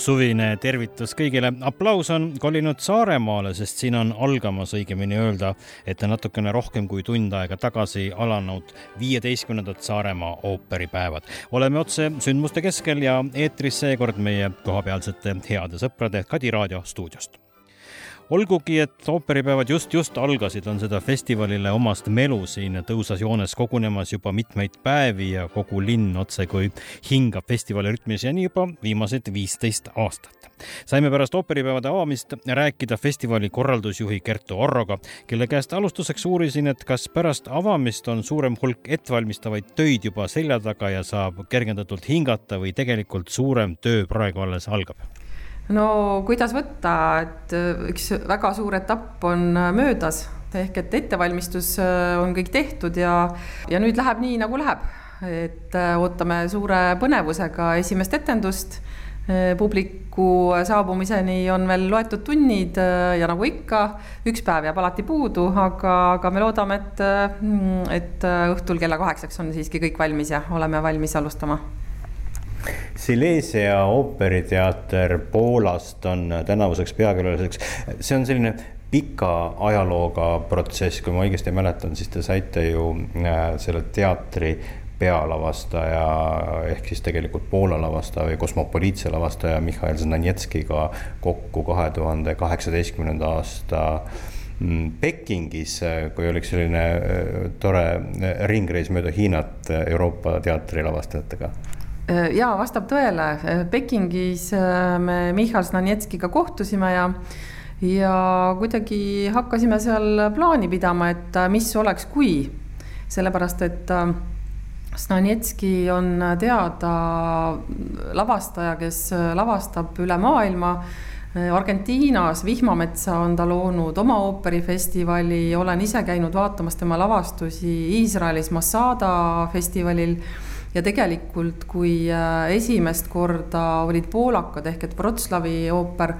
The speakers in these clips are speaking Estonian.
Suvine tervitus kõigile. aplaus on kolinud Saaremaale, sest siin on algamas, õigemini öelda, et natukene rohkem kui tund aega tagasi alanud viieteistkümnendad Saaremaa ooperipäevad. oleme otse sündmuste keskel ja eetris seekord meie kohapealsete heade sõprade Kadi raadio stuudiost olgugi, et ooperipäevad just-just algasid, on seda festivalile omast melu siin tõusas joones kogunemas juba mitmeid päevi ja kogu linn otsekui hingab festivali rütmis ja nii juba viimased viisteist aastat. saime pärast ooperipäevade avamist rääkida festivali korraldusjuhi Kertu Orroga, kelle käest alustuseks uurisin, et kas pärast avamist on suurem hulk ettevalmistavaid töid juba selja taga ja saab kergendatult hingata või tegelikult suurem töö praegu alles algab no kuidas võtta, et äh, üks väga suur etapp on äh, möödas ehk et ettevalmistus äh, on kõik tehtud ja, ja nüüd läheb nii, nagu läheb. et ootame suure põnevusega esimest etendust. publiku saabumiseni on veel loetud tunnid ja nagu ikka, üks päev jääb alati puudu, aga, aga me loodame, et, et õhtul kella kaheksaks on siiski kõik valmis ja oleme valmis alustama Silesia ooperiteater Poolast on tänavuseks peakülaliseks, see on selline pika ajalooga protsess, kui ma õigesti mäletan, siis te saite ju äh, selle teatri pealavastaja ehk siis tegelikult Poola lavastaja või kosmopoliitse lavastaja Mihhail Znanetskiga kokku kahe tuhande kaheksateistkümnenda aasta mm, Pekingis, kui oli üks selline äh, tore ringreis mööda Hiinat Euroopa teatrilavastajatega Äh, jaa, vastab tõele. Äh, Pekingis äh, me Michal Znanetskiga kohtusime ja, ja kuidagi hakkasime seal plaani pidama, et mis oleks, kui. sellepärast, et Znanetski on teada lavastaja, kes lavastab üle maailma. Argentiinas Vihmametsa on ta loonud oma ooperifestivali, olen ise käinud vaatamas tema lavastusi Iisraelis Masada festivalil ja tegelikult, kui äh, esimest korda olid poolakad ehk et Wroclawi ooper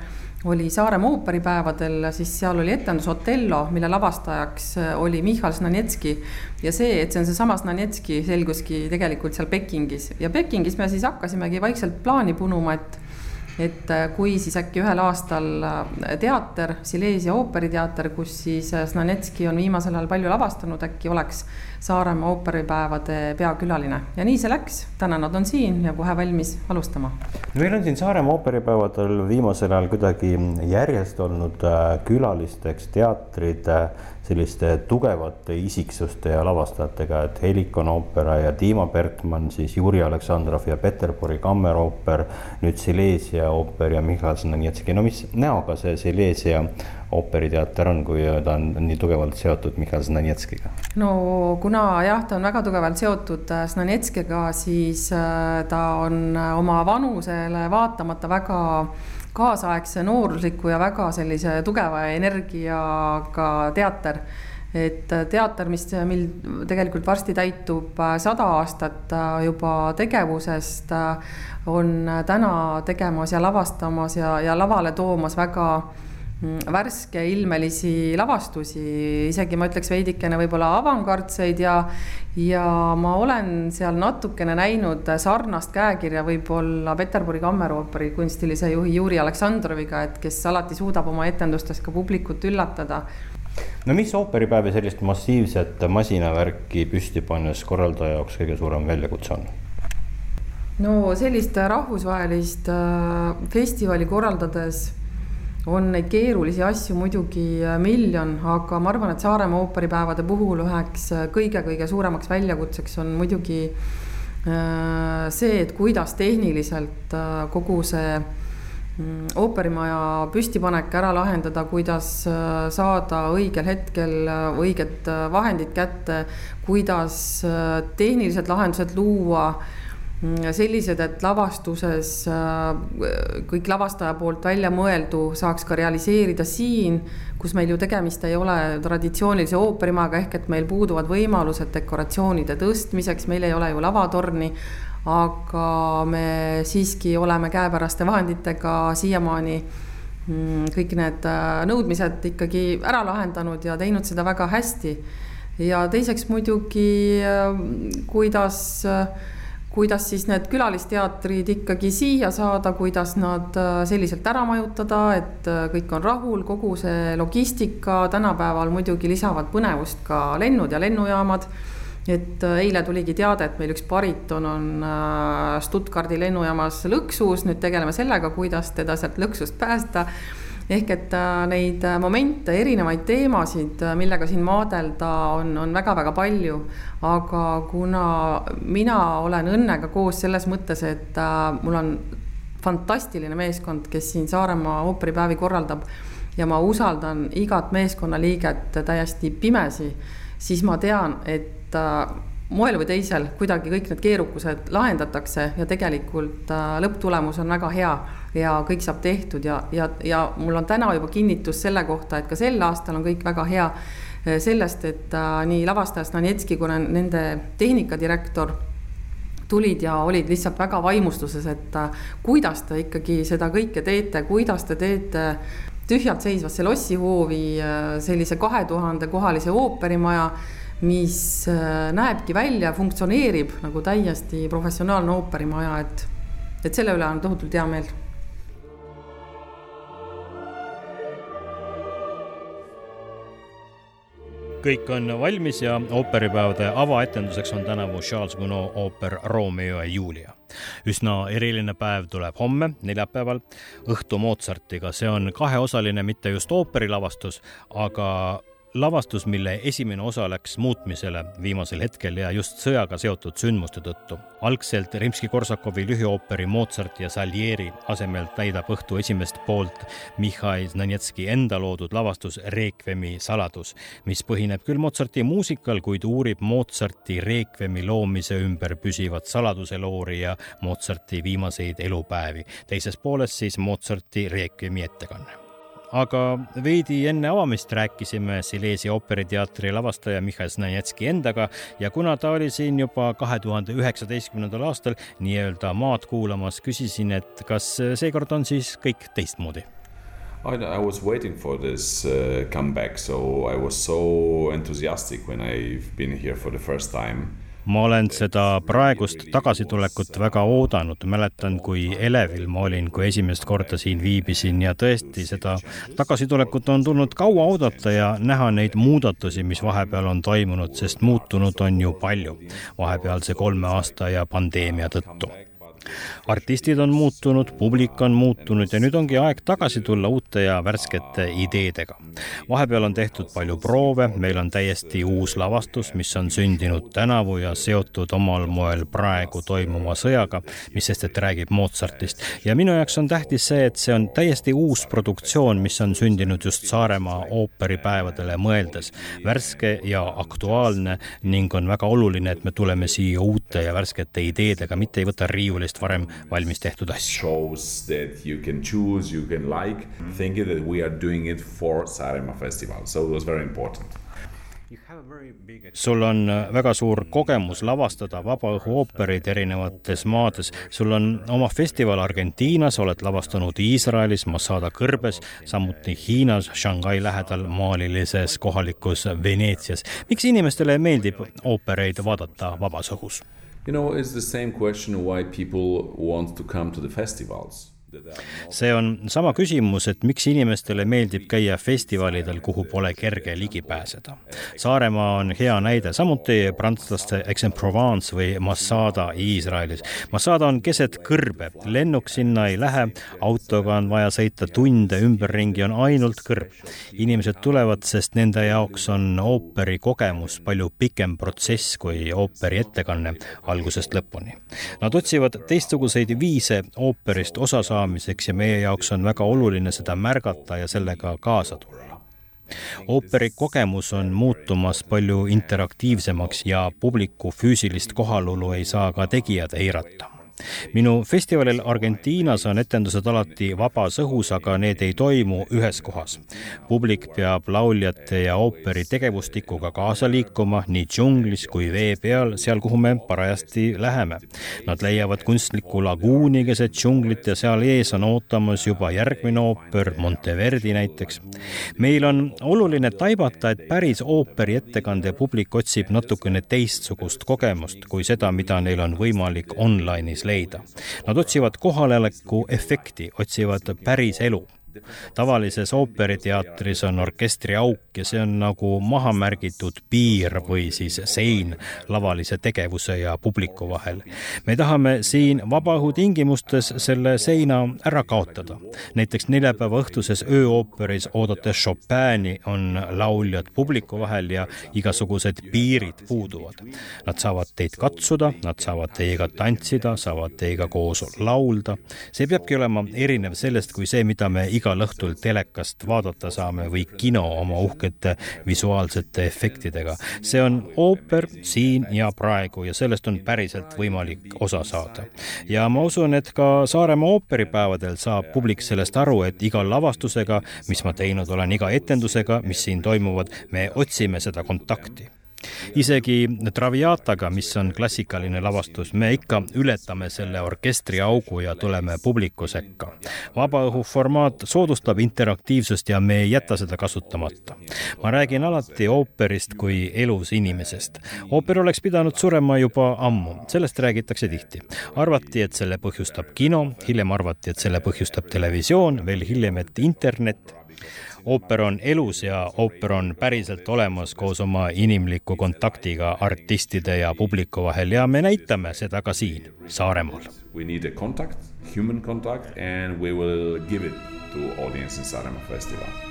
oli Saaremaa ooperipäevadel, siis seal oli etendus Otello, mille lavastajaks äh, oli Michal Znanetski. ja see, et see on seesama Znanetski, selguski tegelikult seal Pekingis ja Pekingis me siis hakkasimegi vaikselt plaani punuma, et et äh, kui siis äkki ühel aastal teater, Silesia ooperiteater, kus siis Znanetski on viimasel ajal palju lavastanud, äkki oleks Saaremaa ooperipäevade peakülaline ja nii see läks. täna nad on siin ja kohe valmis alustama. meil on siin Saaremaa ooperipäevadel viimasel ajal kuidagi järjest olnud äh, külalisteks teatrid äh, selliste tugevate isiksuste ja lavastajatega, et Helikon oopera ja Dima Bergman, siis Juri Aleksandrov ja Peterburi kammerooper, nüüd Silesia ooper ja Mihhail Znanetski, no mis näoga see Silesia ooperiteater on, kui ta on nii tugevalt seotud Mihhail Znanetskiga? no kuna jah, ta on väga tugevalt seotud äh, Znanetskiga, siis äh, ta on äh, oma vanusele vaatamata väga kaasaegse noorusliku ja väga sellise tugeva energiaga teater et teater, mis, mil tegelikult varsti täitub sada aastat juba tegevusest, on täna tegemas ja lavastamas ja, ja lavale toomas väga Mm, värskeilmelisi lavastusi, isegi ma ütleks veidikene võib-olla avangardseid ja, ja ma olen seal natukene näinud sarnast käekirja võib-olla Peterburi kammerooperi kunstilise juhi Juri Aleksandroviga, et kes alati suudab oma etendustes ka publikut üllatada no mis ooperipäevi sellist massiivset masinavärki püsti pannes korraldaja jaoks kõige suurem väljakutse on? no sellist rahvusvahelist äh, festivali korraldades on neid keerulisi asju muidugi äh, miljon, aga ma arvan, et Saaremaa ooperipäevade puhul üheks kõige-kõige äh, suuremaks väljakutseks on muidugi äh, see, et kuidas tehniliselt kogu see mm, ooperimaja püstipanek ära lahendada, kuidas saada õigel hetkel õiged vahendid kätte, kuidas tehnilised lahendused luua sellised, et lavastuses äh, kõik lavastaja poolt välja mõeldu saaks ka realiseerida siin, kus meil ju tegemist ei ole traditsioonilise ooperimajaga, ehk et meil puuduvad võimalused dekoratsioonide tõstmiseks, meil ei ole ju lavatorni, aga me siiski oleme käepäraste vahenditega siiamaani mm, kõik need äh, nõudmised ikkagi ära lahendanud ja teinud seda väga hästi. ja teiseks muidugi, äh, kuidas äh, kuidas siis need külalisteatrid ikkagi siia saada, kuidas nad äh, selliselt ära majutada, et äh, kõik on rahul, kogu see logistika, tänapäeval muidugi lisavad põnevust ka lennud ja lennujaamad. et äh, eile tuligi teade, et meil üks bariton on Stuttgardi lennujaamas lõksus, nüüd tegeleme sellega, kuidas teda sealt lõksust päästa ehk et äh, neid äh, momente, erinevaid teemasid, äh, millega siin maadelda on, on väga-väga palju. aga kuna mina olen õnnega koos selles mõttes, et mul on fantastiline meeskond, kes siin Saaremaa ooperipäevi korraldab ja ma usaldan igat meeskonnaliiget täiesti pimesi, siis ma tean, et moel või teisel kuidagi kõik need keerukused lahendatakse ja tegelikult äh, lõpptulemus on väga hea ja kõik saab tehtud ja, ja, ja mul on täna juba kinnitus selle kohta, et ka sel aastal on kõik väga hea äh, sellest, et äh, nii lavastaja Stanetski kui nende tehnikadirektor tulid ja olid lihtsalt väga vaimustuses, et kuidas te ikkagi seda kõike teete, kuidas te teete tühjalt seisvasse lossihoovi sellise kahe tuhande kohalise ooperimaja mis äh, näebki välja, funktsioneerib nagu täiesti professionaalne ooperimaja, et, et selle üle on tohutult hea meel kõik on valmis ja ooperipäevade avaetenduseks on tänavu Charles Gounod ooper Romeo ja Julia. üsna eriline päev tuleb homme, neljapäeval, õhtu Mozartiga, see on kaheosaline, mitte just ooperilavastus, aga lavastus, mille esimene osa läks muutmisele viimasel hetkel ja just sõjaga seotud sündmuste tõttu. algselt Rimski-Korsakovi lühiooperi Mozart ja Salieri asemel täidab õhtu esimest poolt Mihhail Znanetski enda loodud lavastus Requiem saladus, mis põhineb küll Mozarti muusikal, kuid uurib Mozarti Requiemi loomise ümber püsivat saladuseloori ja Mozarti viimaseid elupäevi. teises pooles siis Mozarti Requiemi ettekanne aga veidi enne avamist rääkisime Silesia ooperiteatri lavastaja Mihhail Znanetski endaga ja kuna ta oli siin juba kahe tuhande üheksateistkümnendal aastal nii-öelda maad kuulamas, küsisin, et kas seekord on siis kõik teistmoodi? I, I was waiting for this uh, comeback, so I was so enthusiastic when I've been here for the first time ma olen seda praegust tagasitulekut väga oodanud, mäletan, kui elevil ma olin, kui esimest korda siin viibisin ja tõesti seda tagasitulekut on tulnud kaua oodata ja näha neid muudatusi, mis vahepeal on toimunud, sest muutunud on ju palju. Vahepealse kolme aasta ja pandeemia tõttu artistid on muutunud, publik on muutunud ja nüüd ongi aeg tagasi tulla uute ja värskete ideedega. vahepeal on tehtud palju proove, meil on täiesti uus lavastus, mis on sündinud tänavu ja seotud omal moel praegu toimuva sõjaga, mis sest, et räägib Mozartist. ja minu jaoks on tähtis see, et see on täiesti uus produktsioon, mis on sündinud just Saaremaa ooperipäevadele mõeldes. värske ja aktuaalne ning on väga oluline, et me tuleme siia uute ja värskete ideedega, mitte ei võta riiulist sellest varem valmis tehtud asju. Shows that you can choose, you can like, thinking that we are doing it for Saaremaa festival, so it was very important sul on äh, väga suur kogemus lavastada vabaõhuoopereid erinevates maades. sul on oma festival Argentiinas, oled lavastanud Iisraelis, Masada kõrbes, samuti Hiinas, Shanghai lähedal maalilises kohalikus Veneetsias. miks inimestele meeldib oopereid vaadata vabas õhus? You know, it's the same question why people want to come to the festivals. See on sama küsimus, et miks inimestele meeldib käia festivalidel, kuhu pole kerge ligi pääseda. Saaremaa on hea näide, samuti prantslaste Aix-en-Provence või Masada Iisraelis. Masada on keset kõrbe, lennuk sinna ei lähe, autoga on vaja sõita tunde ümberringi, on ainult kõrb. inimesed tulevad, sest nende jaoks on ooperi kogemus palju pikem protsess kui ooperi ettekanne algusest lõpuni. Nad otsivad teistsuguseid viise ooperist osa saada saamiseks ja meie jaoks on väga oluline seda märgata ja sellega kaasa tulla. Ooperi kogemus on muutumas palju interaktiivsemaks ja publiku füüsilist kohalolu ei saa ka tegijad eirata minu festivalil Argentiinas on etendused alati vabas õhus, aga need ei toimu ühes kohas. publik peab lauljate ja ooperi tegevustikuga kaasa liikuma nii džunglis kui vee peal, seal, kuhu me parajasti läheme. Nad leiavad kunstliku laguuni keset džunglit ja seal ees on ootamas juba järgmine ooper, Monteverdi näiteks. meil on oluline taibata, et päris ooperi ettekande publik otsib natukene teistsugust kogemust kui seda, mida neil on võimalik online'is leida. Nad otsivad kohaloleku efekti, otsivad päris elu tavalises ooperiteatris on orkestriauk ja see on nagu maha märgitud piir või siis sein lavalise tegevuse ja publiku vahel. me tahame siin vabaõhu tingimustes selle seina ära kaotada. näiteks neljapäeva õhtuses ööooperis oodates Chopini on lauljad publiku vahel ja igasugused piirid puuduvad. Nad saavad teid katsuda, nad saavad teiega tantsida, saavad teiega koos laulda. see peabki olema erinev sellest, kui see, mida me igal õhtul telekast vaadata saame või kino oma uhkete visuaalsete efektidega. see on ooper siin ja praegu ja sellest on päriselt võimalik osa saada. ja ma usun, et ka Saaremaa ooperipäevadel saab publik sellest aru, et iga lavastusega, mis ma teinud olen, iga etendusega, mis siin toimuvad, me otsime seda kontakti isegi Traviataga, mis on klassikaline lavastus, me ikka ületame selle orkestriaugu ja tuleme publiku sekka. vabaõhu formaat soodustab interaktiivsust ja me ei jäta seda kasutamata. ma räägin alati ooperist kui elus inimesest. ooper oleks pidanud surema juba ammu, sellest räägitakse tihti. arvati, et selle põhjustab kino, hiljem arvati, et selle põhjustab televisioon, veel hiljem, et internet ooper on elus ja ooper on päriselt olemas koos oma inimliku kontaktiga artistide ja publiku vahel ja me näitame seda ka siin Saaremaal. We need a contact, human contact and we will give it to audience in Saaremaa festival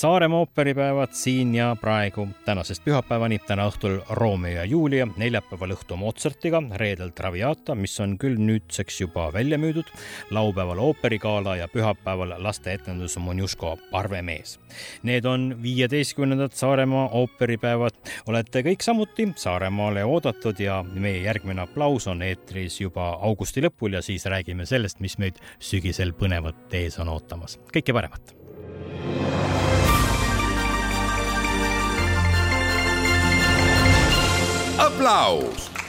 Saaremaa ooperipäevad siin ja praegu tänasest pühapäevani, täna õhtul Romeo ja Julia, neljapäeval õhtu Mozartiga, reedel Traviata, mis on küll nüüdseks juba välja müüdud, laupäeval ooperigala ja pühapäeval lasteetendus Monjuško Parvemees. Need on viieteistkümnendad Saaremaa ooperipäevad. olete kõik samuti Saaremaale oodatud ja meie järgmine aplaus on eetris juba augusti lõpul ja siis räägime sellest, mis meid sügisel põnevat ees on ootamas. kõike paremat aplauso.